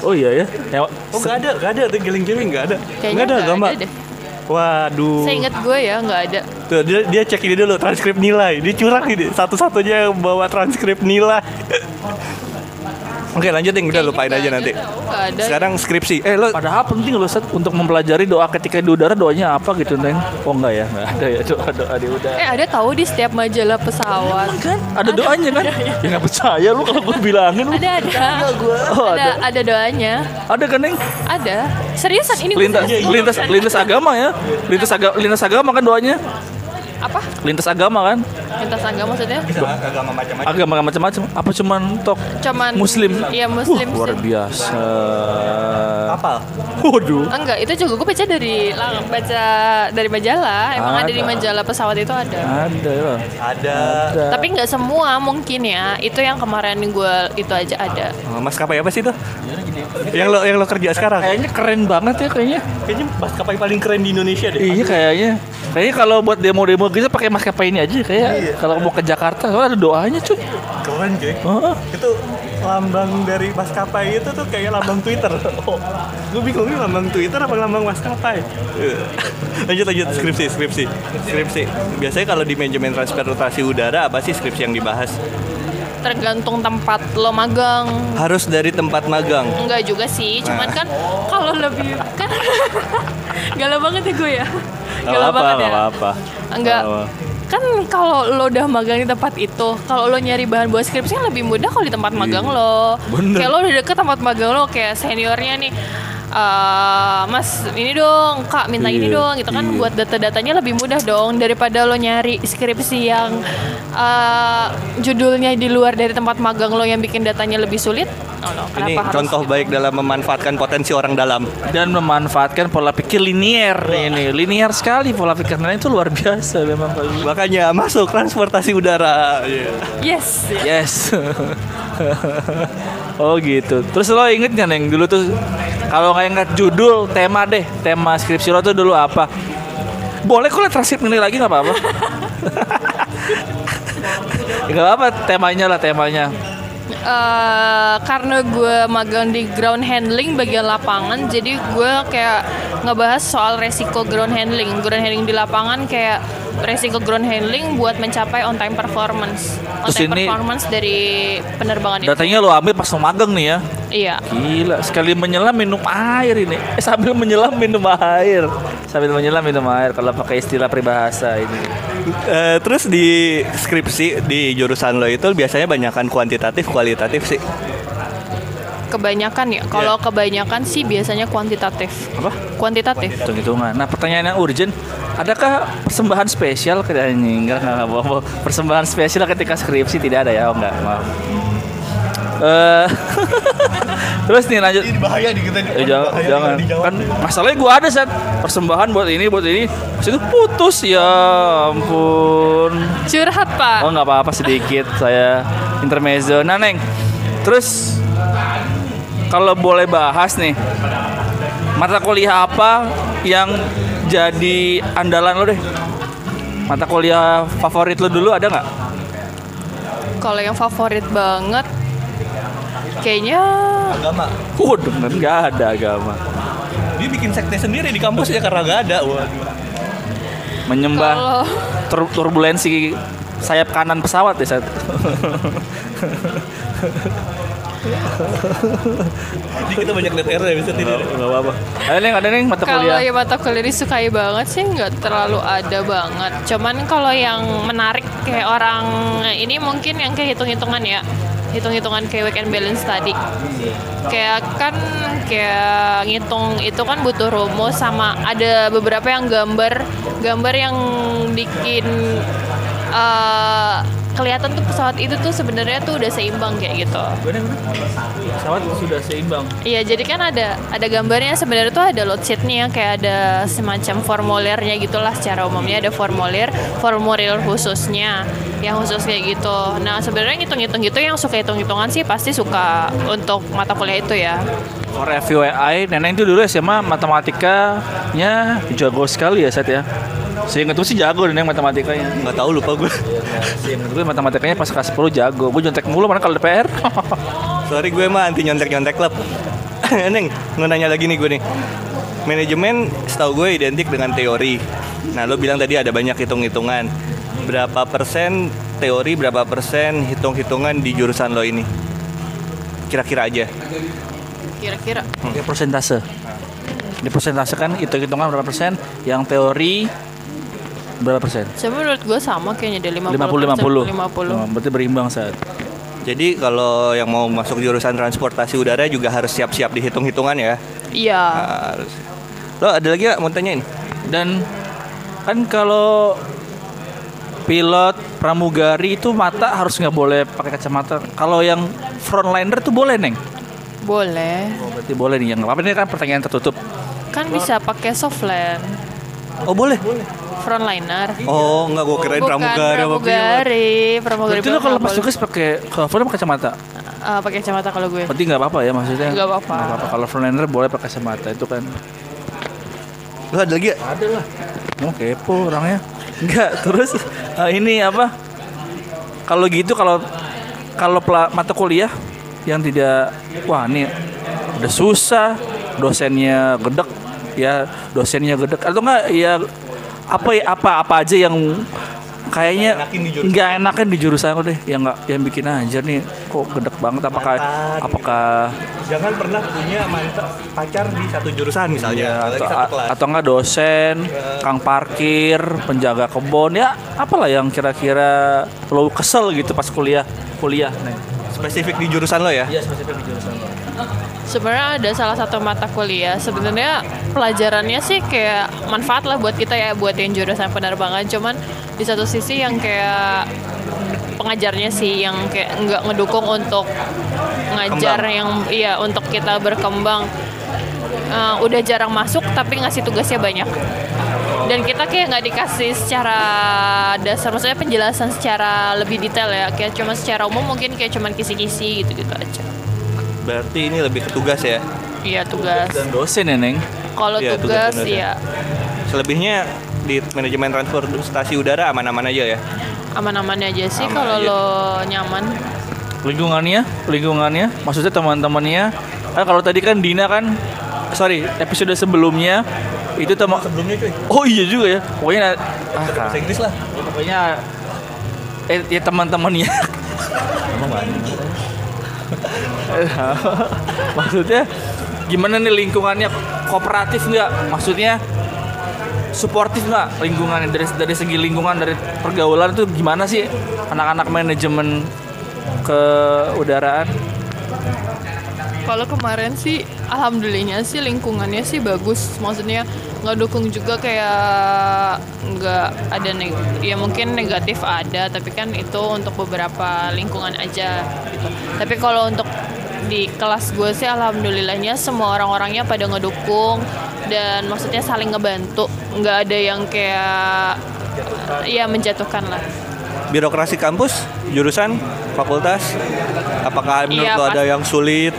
Oh iya ya. ya Oh nggak ada, nggak ada tuh giling-giling nggak ada. Nggak ada deh. Waduh. saya ingat gue ya nggak ada Tuh dia dia cek ini dulu transkrip nilai. Dia curang ini satu-satunya yang bawa transkrip nilai. Oke lanjut yang udah lupain aja ada, nanti. ada. Sekarang skripsi. Eh lo Padahal penting loh Seth untuk mempelajari doa ketika di udara doanya apa gitu Neng. Oh enggak ya, enggak ada ya doa doa di udara. eh ada tahu di setiap majalah pesawat kan ada doanya kan? Ya nggak percaya lu kalau gue bilangin lu. ada ada Oh, ada ada doanya Ada kan Neng? ada seriusan ini Lintas lintas lintas agama ya. Lintas agama lintas agama kan doanya. Apa Lintas agama kan? lintas agama maksudnya agama macam-macam. Agama macam-macam. Apa cuman tok cuman Muslim? iya muslim Wah, luar biasa. Apa? Waduh. enggak itu juga gue baca dari lang- baca dari majalah emang ada, di Ada. majalah pesawat itu ada Ada ya. Ada. tapi nggak semua mungkin ya itu yang kemarin gue itu aja ada Oh, maskapai apa sih itu? Yang lo yang lo kerja sekarang? Kayaknya keren banget ya kayaknya. Kayaknya maskapai paling keren di Indonesia deh. Iya kayaknya. Kayaknya kalau buat demo-demo kita pakai maskapai ini aja kayak kalau mau ke Jakarta soalnya ada doanya cuy. Keren cuy. Oh, Itu lambang dari maskapai itu tuh kayak lambang Twitter. Oh, gue bingung ini lambang Twitter apa lambang maskapai. Lanjut lanjut skripsi skripsi skripsi. Biasanya kalau di manajemen transportasi udara apa sih skripsi yang dibahas? Tergantung tempat lo magang Harus dari tempat magang. enggak juga sih cuman Nah. kan kalau lebih kan galau banget ya gue ya galau apa-apa, banget ya gak apa-apa. enggak Gak apa. kan kalau lo udah magang di tempat itu kalau lo nyari bahan buat skripsi kan lebih mudah kalau di tempat magang lo Bener. kayak lo udah deket tempat magang lo kayak seniornya nih eh mas ini dong kak minta ini Iya, dong gitu kan iya. buat data-datanya lebih mudah dong daripada lo nyari skripsi yang eh, judulnya di luar dari tempat magang lo yang bikin datanya lebih sulit oh, no, Ini kenapa harus contoh baik dalam memanfaatkan potensi orang dalam. dan memanfaatkan pola pikir linier ini. Linier sekali pola pikirnya itu luar biasa memang. Makanya masuk transportasi udara. Iya. yes Yes. oh gitu. Terus lo inget nggak neng dulu tuh kalau nggak inget judul tema deh tema skripsi lo tuh dulu apa? Boleh kok lihat transkrip ini lagi nggak apa-apa. Ya, Gak apa temanya lah temanya. Eh, karena gue magang di ground handling bagian lapangan, jadi gue kayak ngebahas soal resiko ground handling. Ground handling di lapangan kayak resiko ground handling buat mencapai on time performance. On Terus time ini- performance dari penerbangan itu. Datanya lo ambil pas magang nih ya. Iya. Gila, sekali menyelam minum air ini. Eh sambil menyelam minum air. Sambil menyelam minum air kalau pakai istilah peribahasa ini. Eh, terus di skripsi di jurusan lo itu biasanya banyakkan kuantitatif kualitatif sih. Kebanyakan ya. Kalau kebanyakan sih biasanya kuantitatif. Apa? Kuantitatif. Hitung-hitungan. Nah, pertanyaan yang urgent, adakah persembahan spesial ke ini? Enggak, enggak, enggak. Persembahan spesial ketika skripsi tidak ada ya? Oh, enggak, maaf. Eh, terus nih lanjut. bahaya di kita. Eh, jangan, jangan. Kan masalahnya gua ada set persembahan buat ini, buat ini. Terus itu putus ya ampun. Curhat, Pak. Oh nggak apa-apa sedikit saya intermezzo. Nah Neng, terus kalau boleh bahas nih mata kuliah apa yang jadi andalan lo deh? Mata kuliah favorit lo dulu ada nggak? Kalau yang favorit banget kayaknya Agama. Waduh, kan nggak ada agama. Dia bikin sekte sendiri di kampus ya karena gak ada. Waduh. Menyembah kalau tur- turbulensi sayap kanan pesawat ya saat. Jadi kita banyak lihat R ya bisa tidak. Nggak apa-apa. Ada Neng, ada Neng mata kalau kuliah. yang mata kuliah disukai banget sih nggak terlalu ada banget. Cuman kalau yang menarik kayak orang ini mungkin yang kayak hitung-hitungan ya. Hitung-hitungan kayak weekend balance tadi. Kayak kan kayak ngitung itu kan butuh rumus sama ada beberapa yang gambar gambar yang bikin eh, kelihatan tuh pesawat itu tuh sebenarnya tuh udah seimbang kayak gitu. Pesawat sudah seimbang. Iya, jadi kan ada ada gambarnya sebenarnya tuh ada load sheetnya kayak ada semacam formulirnya gitulah secara umumnya ada formulir formulir khususnya yang khusus kayak gitu. Nah sebenarnya ngitung-ngitung gitu yang suka hitung-hitungan sih pasti suka untuk mata kuliah itu ya. For FYI, Neneng itu dulu SMA matematikanya jago sekali ya Seth ya. Seingat gue sih jago Neneng matematikanya. Nggak tahu lupa gue. Seingat gue matematikanya pas kelas 10 jago. Gue jontek mulu mana kalau DPR. Sorry gue mah anti nyontek-nyontek klub. Neng, mau nanya lagi nih gue nih. Manajemen setahu gue identik dengan teori. Nah, lo bilang tadi ada banyak hitung-hitungan. Berapa persen teori, berapa persen hitung-hitungan di jurusan lo ini? Kira-kira aja. Kira-kira. Dia persentase. Di persentase kan hitung-hitungan berapa persen, yang teori berapa persen? Sebenarnya menurut gue sama kayaknya deh 50 50 50. 50. Oh, berarti berimbang saat. Jadi kalau yang mau masuk jurusan transportasi udara juga harus siap-siap dihitung-hitungan ya. Iya. Harus. Lo ada lagi gak mau tanyain? Dan kan kalau pilot pramugari itu mata harus nggak boleh pakai kacamata. Kalau yang frontliner tuh boleh neng. Boleh. Oh, berarti boleh nih yang apa ini kan pertanyaan tertutup. Kan bisa pakai softland. Oh boleh. Frontliner. Oh enggak gue kirain Bukan pramugari pilot. pramugari, pramugari. Berarti lo kalau pas tugas pakai cover pakai kacamata. Eh, pakai kacamata kalau gue. Berarti nggak apa-apa ya maksudnya? Nggak apa-apa. Nggak apa-apa. Kalau frontliner boleh pakai kacamata itu kan. Lo ada lagi gak? Ada lah. Mau kepo orangnya. Enggak, terus eh, ini apa? Kalau gitu kalau kalau mata kuliah yang tidak wah ini udah susah, dosennya gedek ya, dosennya gedek atau enggak ya apa ya apa apa aja yang kayaknya nggak enakan di jurusan aku deh yang nggak yang bikin aja nih kok gedek banget apakah Mantan. apakah Jangan pernah punya mantan pacar di satu jurusan misalnya, apalagi atau, satu kelas. atau enggak dosen, kang parkir, penjaga kebun ya apalah yang kira-kira lo kesel gitu pas kuliah kuliah nih. Spesifik di jurusan lo ya? Iya spesifik di jurusan lo. Sebenarnya ada salah satu mata kuliah. Sebenarnya pelajarannya sih kayak manfaat lah buat kita ya, buat yang jurusan penerbangan. Cuman di satu sisi yang kayak pengajarnya sih yang kayak nggak ngedukung untuk ngajar yang iya untuk kita berkembang. Eh, udah jarang masuk tapi ngasih tugasnya banyak. Dan kita kayak nggak dikasih secara dasar, maksudnya penjelasan secara lebih detail ya. Kayak cuma secara umum mungkin kayak cuman kisi-kisi gitu-gitu aja. Berarti ini lebih ke tugas ya? Iya tugas. Dan dosen ya neng. Kalau Iya, tugas tugas-tugas ya Selebihnya di manajemen transportasi udara aman-aman aja ya? aman-aman aja sih Aman kalau lo nyaman. lingkungannya lingkungannya maksudnya teman-temannya ah, kalau tadi kan Dina kan sorry episode sebelumnya itu teman Sebelumnya cuy. oh iya juga ya pokoknya ah, Bahasa Inggris lah. ya, pokoknya eh ya teman-temannya maksudnya gimana nih lingkungannya kooperatif nggak maksudnya suportif nggak lingkungannya dari dari segi lingkungan dari pergaulan itu gimana sih anak-anak manajemen keudaraan Kalau kemarin sih, alhamdulillahnya sih lingkungannya sih bagus. Maksudnya nggak dukung juga kayak nggak ada neg ya mungkin negatif ada, tapi kan itu untuk beberapa lingkungan aja gitu. Tapi kalau untuk di kelas gue sih alhamdulillahnya semua orang-orangnya pada ngedukung dan maksudnya saling ngebantu. Nggak ada yang kayak ya menjatuhkan lah. Birokrasi kampus, jurusan, fakultas, apakah menurut lo ada yang sulit?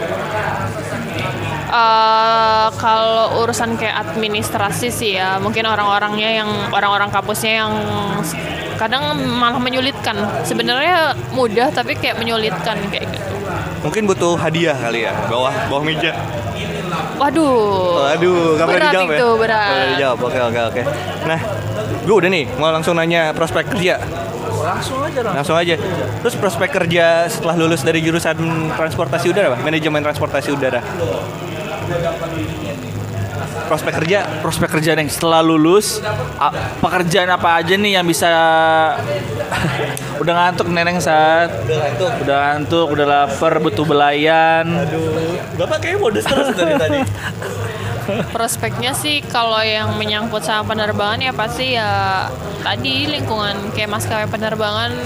Eh, kalau urusan kayak administrasi sih ya mungkin orang-orangnya yang orang-orang kampusnya yang kadang malah menyulitkan sebenarnya mudah tapi kayak menyulitkan kayak gitu Mungkin butuh hadiah kali ya, bawah bawah meja. waduh Aduh, gak pernah Berat dijawab ya? itu, berat. Boleh dijawab, oke oke oke. Nah, gue udah nih, mau langsung nanya prospek kerja. langsung aja lah Langsung aja. Terus prospek kerja setelah lulus dari jurusan transportasi udara? Manajemen transportasi udara. Prospek kerja prospek kerjaan yang setelah lulus a- pekerjaan apa aja nih yang bisa udah ngantuk neneng saat udah ngantuk. udah ngantuk udah lapar butuh belayan Aduh, Bapak kayaknya modus terus dari tadi. prospeknya sih kalau yang menyangkut sama penerbangan ya pasti ya tadi lingkungan kayak maskapai penerbangan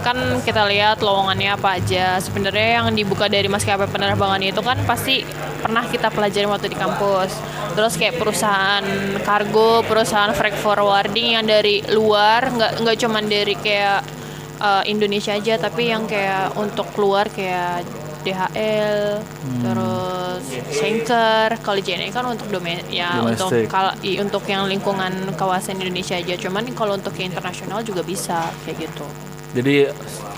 kan kita lihat lowongannya apa aja. Sebenarnya yang dibuka dari maskapai penerbangan itu kan pasti pernah kita pelajari waktu di kampus. Terus kayak perusahaan kargo perusahaan freight forwarding yang dari luar nggak nggak cuman dari kayak eh, Indonesia aja tapi yang kayak untuk keluar kayak DHL terus Schenker kalau JNE kan untuk domestik ya untuk Domestik. kalau i- untuk yang lingkungan kawasan Indonesia aja. Cuman kalau untuk yang internasional juga bisa kayak gitu jadi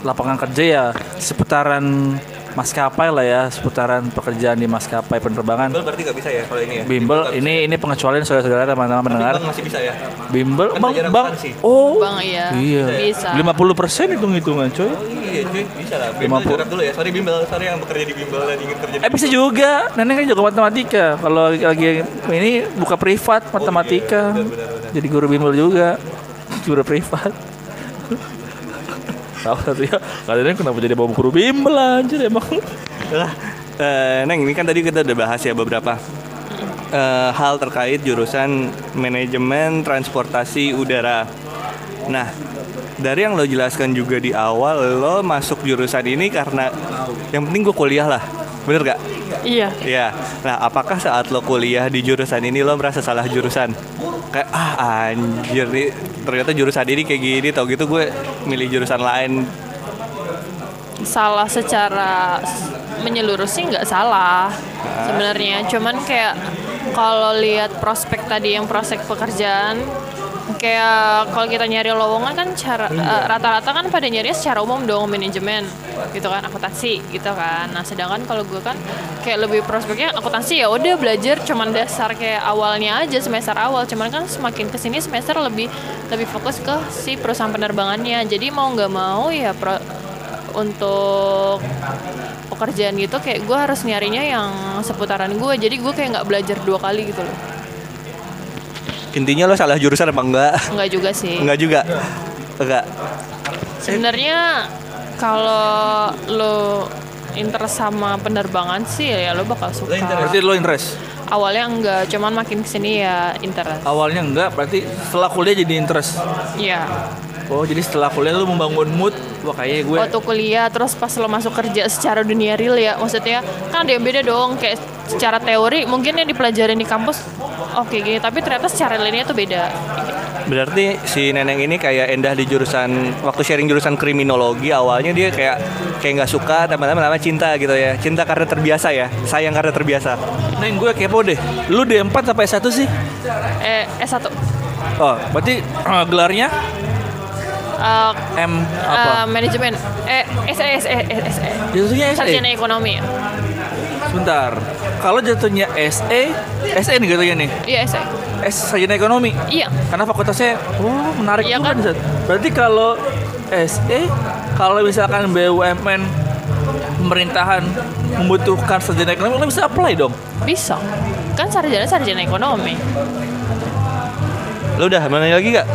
lapangan kerja ya seputaran maskapai lah ya seputaran pekerjaan di maskapai penerbangan. Bimbel berarti nggak bisa ya kalau ini ya? bimbel ini ini pengecualian saudara-saudara teman-teman pendengar. Bang masih bisa ya? bimbel Kan bang bang oh. Bang iya. Iya. Bisa. 50% hitung hitungan coy Iya cuy, bisa lah. Bimbel 50. curhat dulu ya. Sorry bimbel, sorry yang bekerja di bimbel dan ingin kerja di Eh bisa juga, nenek kan jago matematika. Kalau lagi ini buka privat matematika, jadi guru bimbel juga, guru privat. Tahu satu ya, kalian kenapa jadi bawa guru bimbel anjir emang? Lah, eh, Neng, ini kan tadi kita udah bahas ya beberapa eh, hal terkait jurusan manajemen transportasi udara. Nah, dari yang lo jelaskan juga di awal, lo masuk jurusan ini karena yang penting gue kuliah lah, bener gak? iya Iya. Nah, apakah saat lo kuliah di jurusan ini lo merasa salah jurusan? Kayak ah anjir nih ternyata jurusan ini kayak gini tau gitu gue milih jurusan lain. salah secara menyeluruh sih nggak salah sebenarnya cuman kayak kalau lihat prospek tadi yang prospek pekerjaan kayak kalau kita nyari lowongan kan cara eh, rata-rata kan pada nyari secara umum dong manajemen gitu kan akuntansi gitu kan. Nah sedangkan kalau gue kan kayak lebih prospeknya akuntansi ya udah belajar cuman dasar kayak awalnya aja semester awal. Cuman kan semakin ke sini semester lebih lebih fokus ke si perusahaan penerbangannya. Jadi mau nggak mau ya pro- untuk pekerjaan gitu kayak gue harus nyarinya yang seputaran gue. Jadi gue kayak nggak belajar dua kali gitu loh Intinya lo salah jurusan apa enggak? nggak juga sih Enggak juga. Enggak. sebenarnya kalau lo interest sama penerbangan sih ya lo bakal suka Berarti lo interest? awalnya enggak cuman makin ke sini ya interest Awalnya enggak, berarti setelah kuliah jadi interest. ya Oh jadi setelah kuliah lo membangun mood, wah kayaknya gue waktu kuliah terus pas lo masuk kerja secara dunia real ya maksudnya kan ada yang beda dong kayak secara teori mungkin yang dipelajarin di kampus oke gini tapi ternyata secara realnya tuh beda Berarti si Neneng ini kayak Endah di jurusan waktu sharing jurusan kriminologi awalnya dia kayak kayak nggak suka teman-teman lama cinta gitu ya. Cinta karena terbiasa ya. Sayang karena terbiasa. Neng gue kepo deh. Lu D4 sampai S1 sih? eh S1 Oh, berarti eh, gelarnya Eh, M eh, apa? manajemen eh SE SE SE Jatuhnya SE. sarjana ekonomi Sebentar. Kalau jatuhnya SE, SE nih jatuhnya nih. iya SE S sarjana ekonomi. iya Karena fakultasnya oh menarik Iya juga kan? Berarti kalau SE kalau misalkan BUMN pemerintahan membutuhkan sarjana ekonomi lo bisa apply dong. bisa kan sarjana sarjana ekonomi Lu udah mana lagi gak?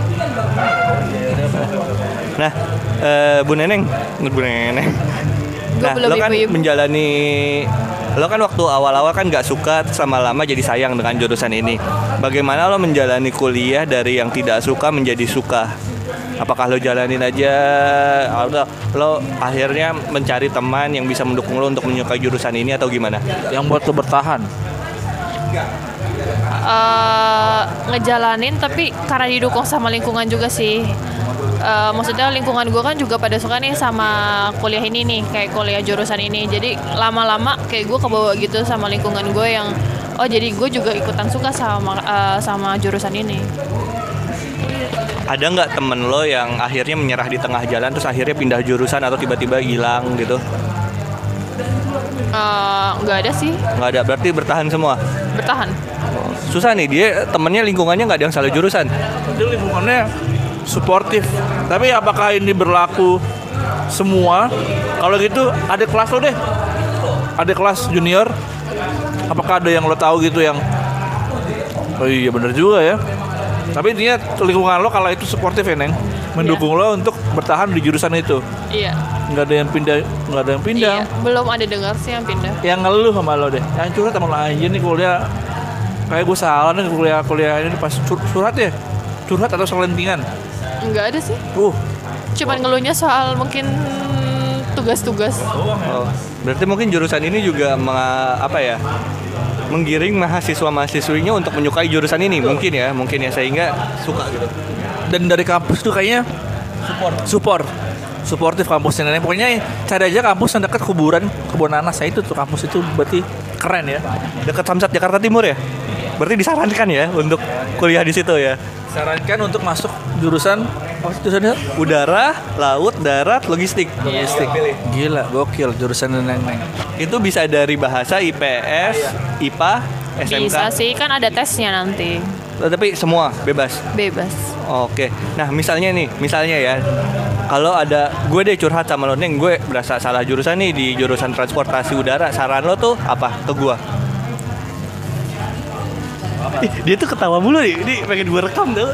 Nah, eh, Bu Neneng, Bu Neneng. Nah, belum lo kan menjalani lo kan waktu awal-awal kan nggak suka sama lama jadi sayang dengan jurusan ini. Bagaimana lo menjalani kuliah dari yang tidak suka menjadi suka? Apakah lo jalanin aja atau lo akhirnya mencari teman yang bisa mendukung lo untuk menyukai jurusan ini atau gimana? Yang buat lo bertahan. eh ngejalanin tapi karena didukung sama lingkungan juga sih Eh, maksudnya lingkungan gue kan juga pada suka nih sama kuliah ini nih kayak kuliah jurusan ini jadi lama-lama kayak gue kebawa gitu sama lingkungan gue yang oh jadi gue juga ikutan suka sama eh, sama jurusan ini Ada nggak temen lo yang akhirnya menyerah di tengah jalan terus akhirnya pindah jurusan atau tiba-tiba hilang gitu? Eh, nggak ada sih Nggak ada, berarti bertahan semua. bertahan Susah nih, dia temennya lingkungannya nggak ada yang salah jurusan. Jadi lingkungannya suportif. Tapi apakah ini berlaku semua? Kalau gitu ada kelas lo deh. Ada kelas junior. Apakah ada yang lo tahu gitu yang Oh iya bener juga ya. Tapi intinya lingkungan lo kalau itu suportif ya Neng Mendukung lo untuk bertahan di jurusan itu iya nggak ada yang pindah nggak ada yang pindah iya belum ada dengar sih yang pindah yang ngeluh sama lo deh yang curhat sama lo aja nih kuliah kayak gue salah nih kuliah kuliah ini pas cur- curhat ya curhat atau selentingan nggak ada sih uh cuman ngeluhnya soal mungkin tugas-tugas Oh, berarti mungkin jurusan ini juga apa ya? Menggiring mahasiswa-mahasiswinya untuk menyukai jurusan ini mungkin ya, mungkin ya sehingga suka gitu. dan dari kampus tuh kayaknya support support suportif kampusnya Nenek. pokoknya cari aja kampus yang dekat kuburan kebun nanas saya itu tuh kampus itu berarti keren ya Dekat Samsat Jakarta Timur ya? Berarti disarankan ya untuk kuliah di situ ya. sarankan untuk masuk jurusan apa sih jurusannya Udara, laut, darat, logistik. logistik gila gokil jurusan Neneng Neng Itu bisa dari bahasa IPS, IPA, SMK. bisa sih kan ada tesnya nanti Oh, Tapi semua bebas. bebas Oke. Nah, misalnya nih, misalnya ya. Kalau ada gue deh curhat sama lo nih, gue berasa salah jurusan nih di jurusan transportasi udara. Saran lo tuh apa ke gue? Dia tuh ketawa mulu nih. Ini pengen gue rekam tuh.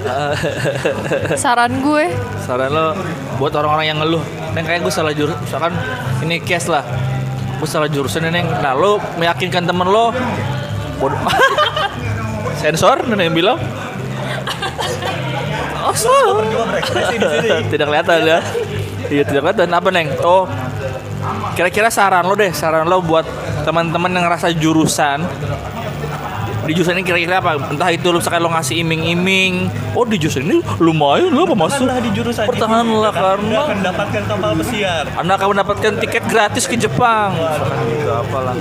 saran gue. Saran lo buat orang-orang yang ngeluh. Neng kayak gue salah jurusan misalkan ini case lah. Gue salah jurusan neng. Nah lo meyakinkan temen lo. Bodoh. Sensor nenek yang bilang. Oh salah. Tidak kelihatan ya. Iya tidak kelihatan. Apa neng? Oh kira-kira saran lo deh. Saran lo buat teman-teman yang ngerasa jurusan di jurusan ini kira-kira apa? Entah itu lu misalkan lo ngasih iming-iming, oh di jurusan ini lumayan lo apa masuk? di jurusan Pertahanlah karena mendapatkan kapal pesiar. anda akan mendapatkan tiket gratis ke Jepang. Gitu apalah.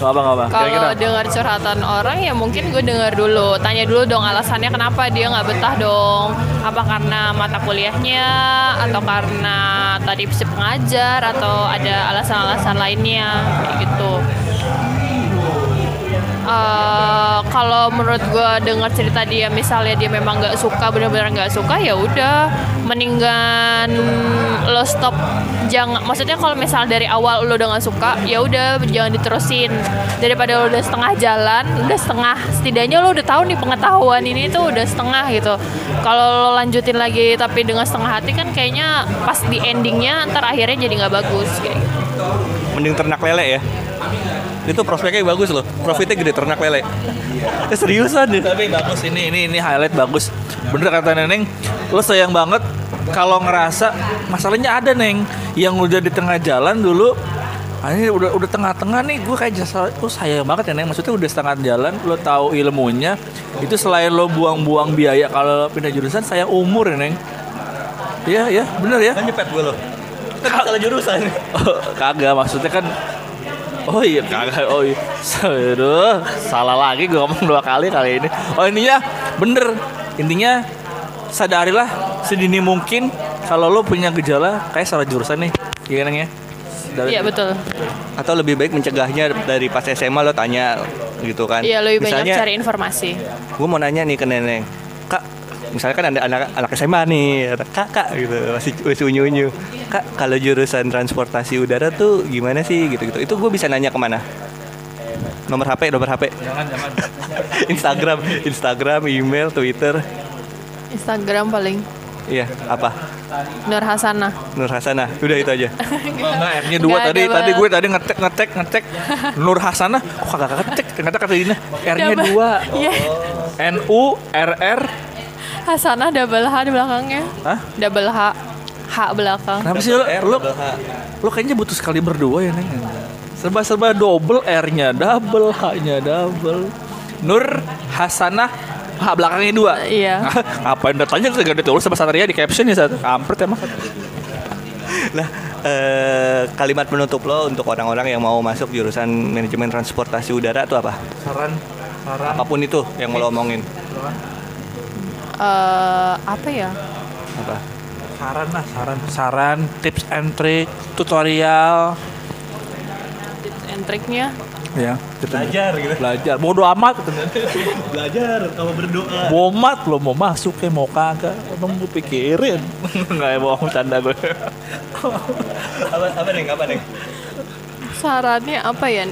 Gak apa gak apa. Kira-kira. kalau dengar curhatan orang ya mungkin gue dengar dulu tanya dulu dong alasannya kenapa dia nggak betah dong apa karena mata kuliahnya atau karena tadi si pengajar atau ada alasan-alasan lainnya kayak gitu Eh, kalau menurut gue dengar cerita dia misalnya dia memang nggak suka benar-benar nggak suka ya udah. Mendingan lo stop. Jangan maksudnya kalau misal dari awal lo udah nggak suka ya udah jangan diterusin. Daripada lo udah setengah jalan udah setengah. Setidaknya lo udah tahu nih pengetahuan ini tuh udah setengah gitu. Kalau lo lanjutin lagi tapi dengan setengah hati kan kayaknya pas di endingnya ntar akhirnya jadi nggak bagus kayak gitu. Mending ternak lele ya. Itu prospeknya bagus loh. Profitnya gede ternak lele. Eh, seriusan deh. Tapi bagus ini ini ini highlight bagus. Bener kata Neneng, lo sayang banget kalau ngerasa masalahnya ada Neng yang udah di tengah jalan dulu ah, ini udah udah tengah-tengah nih gue kayak jasa oh sayang banget ya Neng maksudnya udah setengah jalan lo tahu ilmunya itu selain lo buang-buang biaya kalau pindah jurusan sayang umur ya Neng Iya ya bener ya Kan nyepet gue loh. Kan salah jurusan. Oh, kagak maksudnya kan Oh iya kagak oh iya Aduh, salah lagi gue ngomong dua kali kali ini Oh intinya bener intinya sadarilah sedini mungkin kalau lo punya gejala kayak salah jurusan nih, gimana ya? Dari- Iya betul. Atau lebih baik mencegahnya dari pas SMA lo tanya gitu kan. Iya lebih banyak Misalnya, cari informasi. gue mau nanya nih ke neneng misalnya kan ada anak anak SMA nih kak kak gitu masih masih unyu unyu kak kalau jurusan transportasi udara tuh gimana sih gitu gitu itu gue bisa nanya ke mana nomor HP nomor HP Jangan jangan. Instagram Instagram email Twitter Instagram paling iya apa Nur Hasanah. Nur Hasanah udah itu aja Enggak, R-nya dua tadi. Tadi gue tadi ngetek ngetek ngetek Nur Hasanah, kok kagak ngetek? Ternyata kata ini R-nya dua. Iya. N U R R. Hasanah double H di belakangnya. Hah? Double H. H belakang. Kenapa sih lo, lo, lo kayaknya butuh sekali berdua ya neng? Serba-serba double R-nya, double H-nya, double. Nur Hasanah, H belakangnya dua. Iya. Ngapain datanya tuh gak ditulis sama Satria di caption ya satu. Kampret emang. Nah, eh, kalimat penutup lo untuk orang-orang yang mau masuk jurusan manajemen transportasi udara itu apa? Saran, saran. Apa pun itu yang mau lo omongin. Eh apa ya? Apa? Saran lah, saran, saran, tips and trick, tutorial. Tips and triknya. Ya, Belajar gitu. belajar. Bodoh amat gitu. Belajar kalau berdoa. Bomat lo mau masuk kayak mau kagak. Emang gue pikirin. Enggak bohong canda gue. apa apa nih? Apa nih? Sarannya apa ya?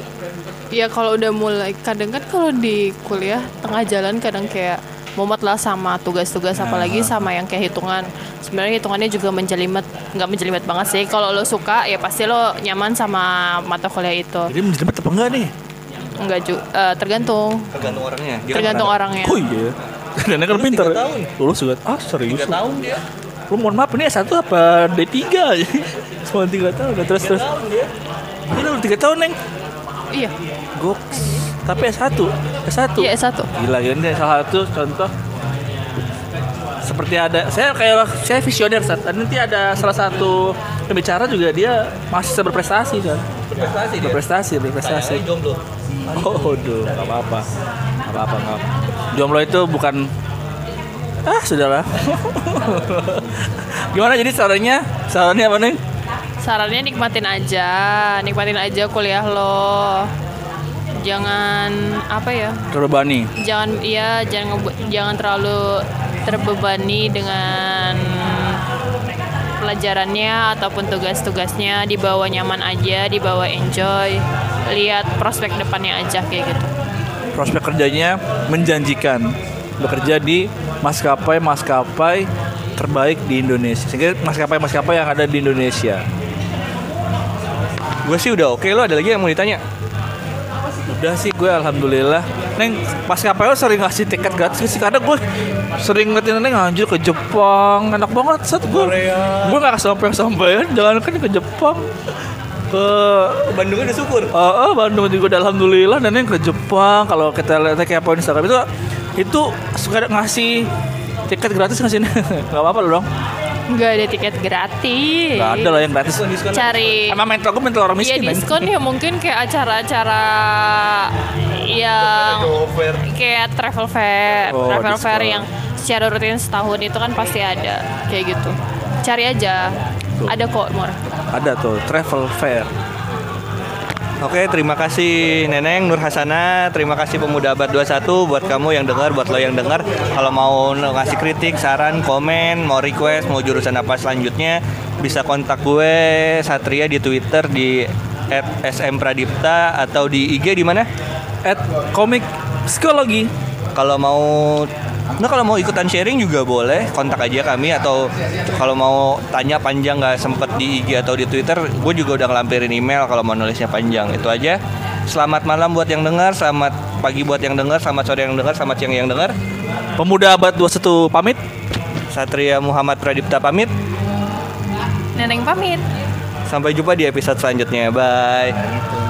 Ya kalau udah mulai kadang kan kalau di kuliah tengah jalan kadang kayak mumet lah sama tugas-tugas apalagi sama yang kayak hitungan sebenarnya hitungannya juga menjelimet nggak menjelimet banget sih kalau lo suka ya pasti lo nyaman sama mata kuliah itu Jadi menjadi apa enggak nih? enggak ju eh, tergantung Tergantung orangnya. Dia kan tergantung pernah- orangnya Oh iya. Nenek kan pinter. tiga tahun. Lulus juga. Ah serius. Tiga tahun dia. Lu mohon maaf ini S1 apa D3 Cuma 3 tahun udah terus terus. Tahun dia. Ini udah 3 tahun, Neng. iya Goks. Tapi S1. S1. iya satu Gila ini salah satu contoh seperti ada saya kayak saya visioner saat nanti ada salah satu pembicara juga dia masih berprestasi kan Berprestasi dia. berprestasi berprestasi Sayangnya jomblo. oh aduh nggak apa-apa nggak apa-apa nggak apa. jomblo itu bukan ah sudahlah gimana jadi sarannya sarannya apa nih sarannya nikmatin aja nikmatin aja kuliah lo jangan apa ya? Terbebani. Jangan iya jangan jangan terlalu terbebani dengan pelajarannya ataupun tugas-tugasnya. Dibawa nyaman aja dibawa enjoy. Lihat prospek depannya aja kayak gitu. Prospek kerjanya menjanjikan. Bekerja di maskapai maskapai terbaik di Indonesia. Sehingga maskapai maskapai yang ada di Indonesia. Gue sih udah oke. Lo ada lagi yang mau ditanya? Udah sih gue alhamdulillah. Neng maskapai lo sering ngasih tiket gratis sih? Karena gue sering ngeliatin neng anjir ke Jepang. Enak banget saat gue Korea. gue nggak sampai sampai jangan kan ke Jepang. Ke Bandung udah syukur. Oh, oh, Bandung juga udah alhamdulillah. Dan yang ke Jepang. Kalau kita lihat kayak apa di Instagram itu itu suka ngasih tiket gratis ngasih nggak apa-apa loh dong nggak ada tiket gratis nggak ada lah yang gratis cari emang mental gue mental orang Iya miskin men. diskon ya mungkin kayak acara-acara yang kayak travel fair, Oh, travel diskon. fair yang secara rutin setahun itu kan pasti ada kayak gitu. Cari aja, ada kok murah. ada tuh travel fair Oke, terima kasih Neneng Nur Hasana, terima kasih Pemuda Abad 21 buat kamu yang dengar, buat lo yang dengar. Kalau mau ngasih kritik, saran, komen, mau request, mau jurusan apa selanjutnya, bisa kontak gue Satria di Twitter di @smpradipta atau di IG di mana? at komik psikologi Kalau mau Nah kalau mau ikutan sharing juga boleh kontak aja kami atau kalau mau tanya panjang nggak sempet di IG atau di Twitter, gue juga udah ngelampirin email kalau mau nulisnya panjang itu aja. Selamat malam buat yang dengar, selamat pagi buat yang dengar, selamat sore yang dengar, selamat siang yang dengar. pemuda abad 21 pamit Satria Muhammad Pradipta pamit. Neneng pamit. Sampai jumpa di episode selanjutnya. Bye.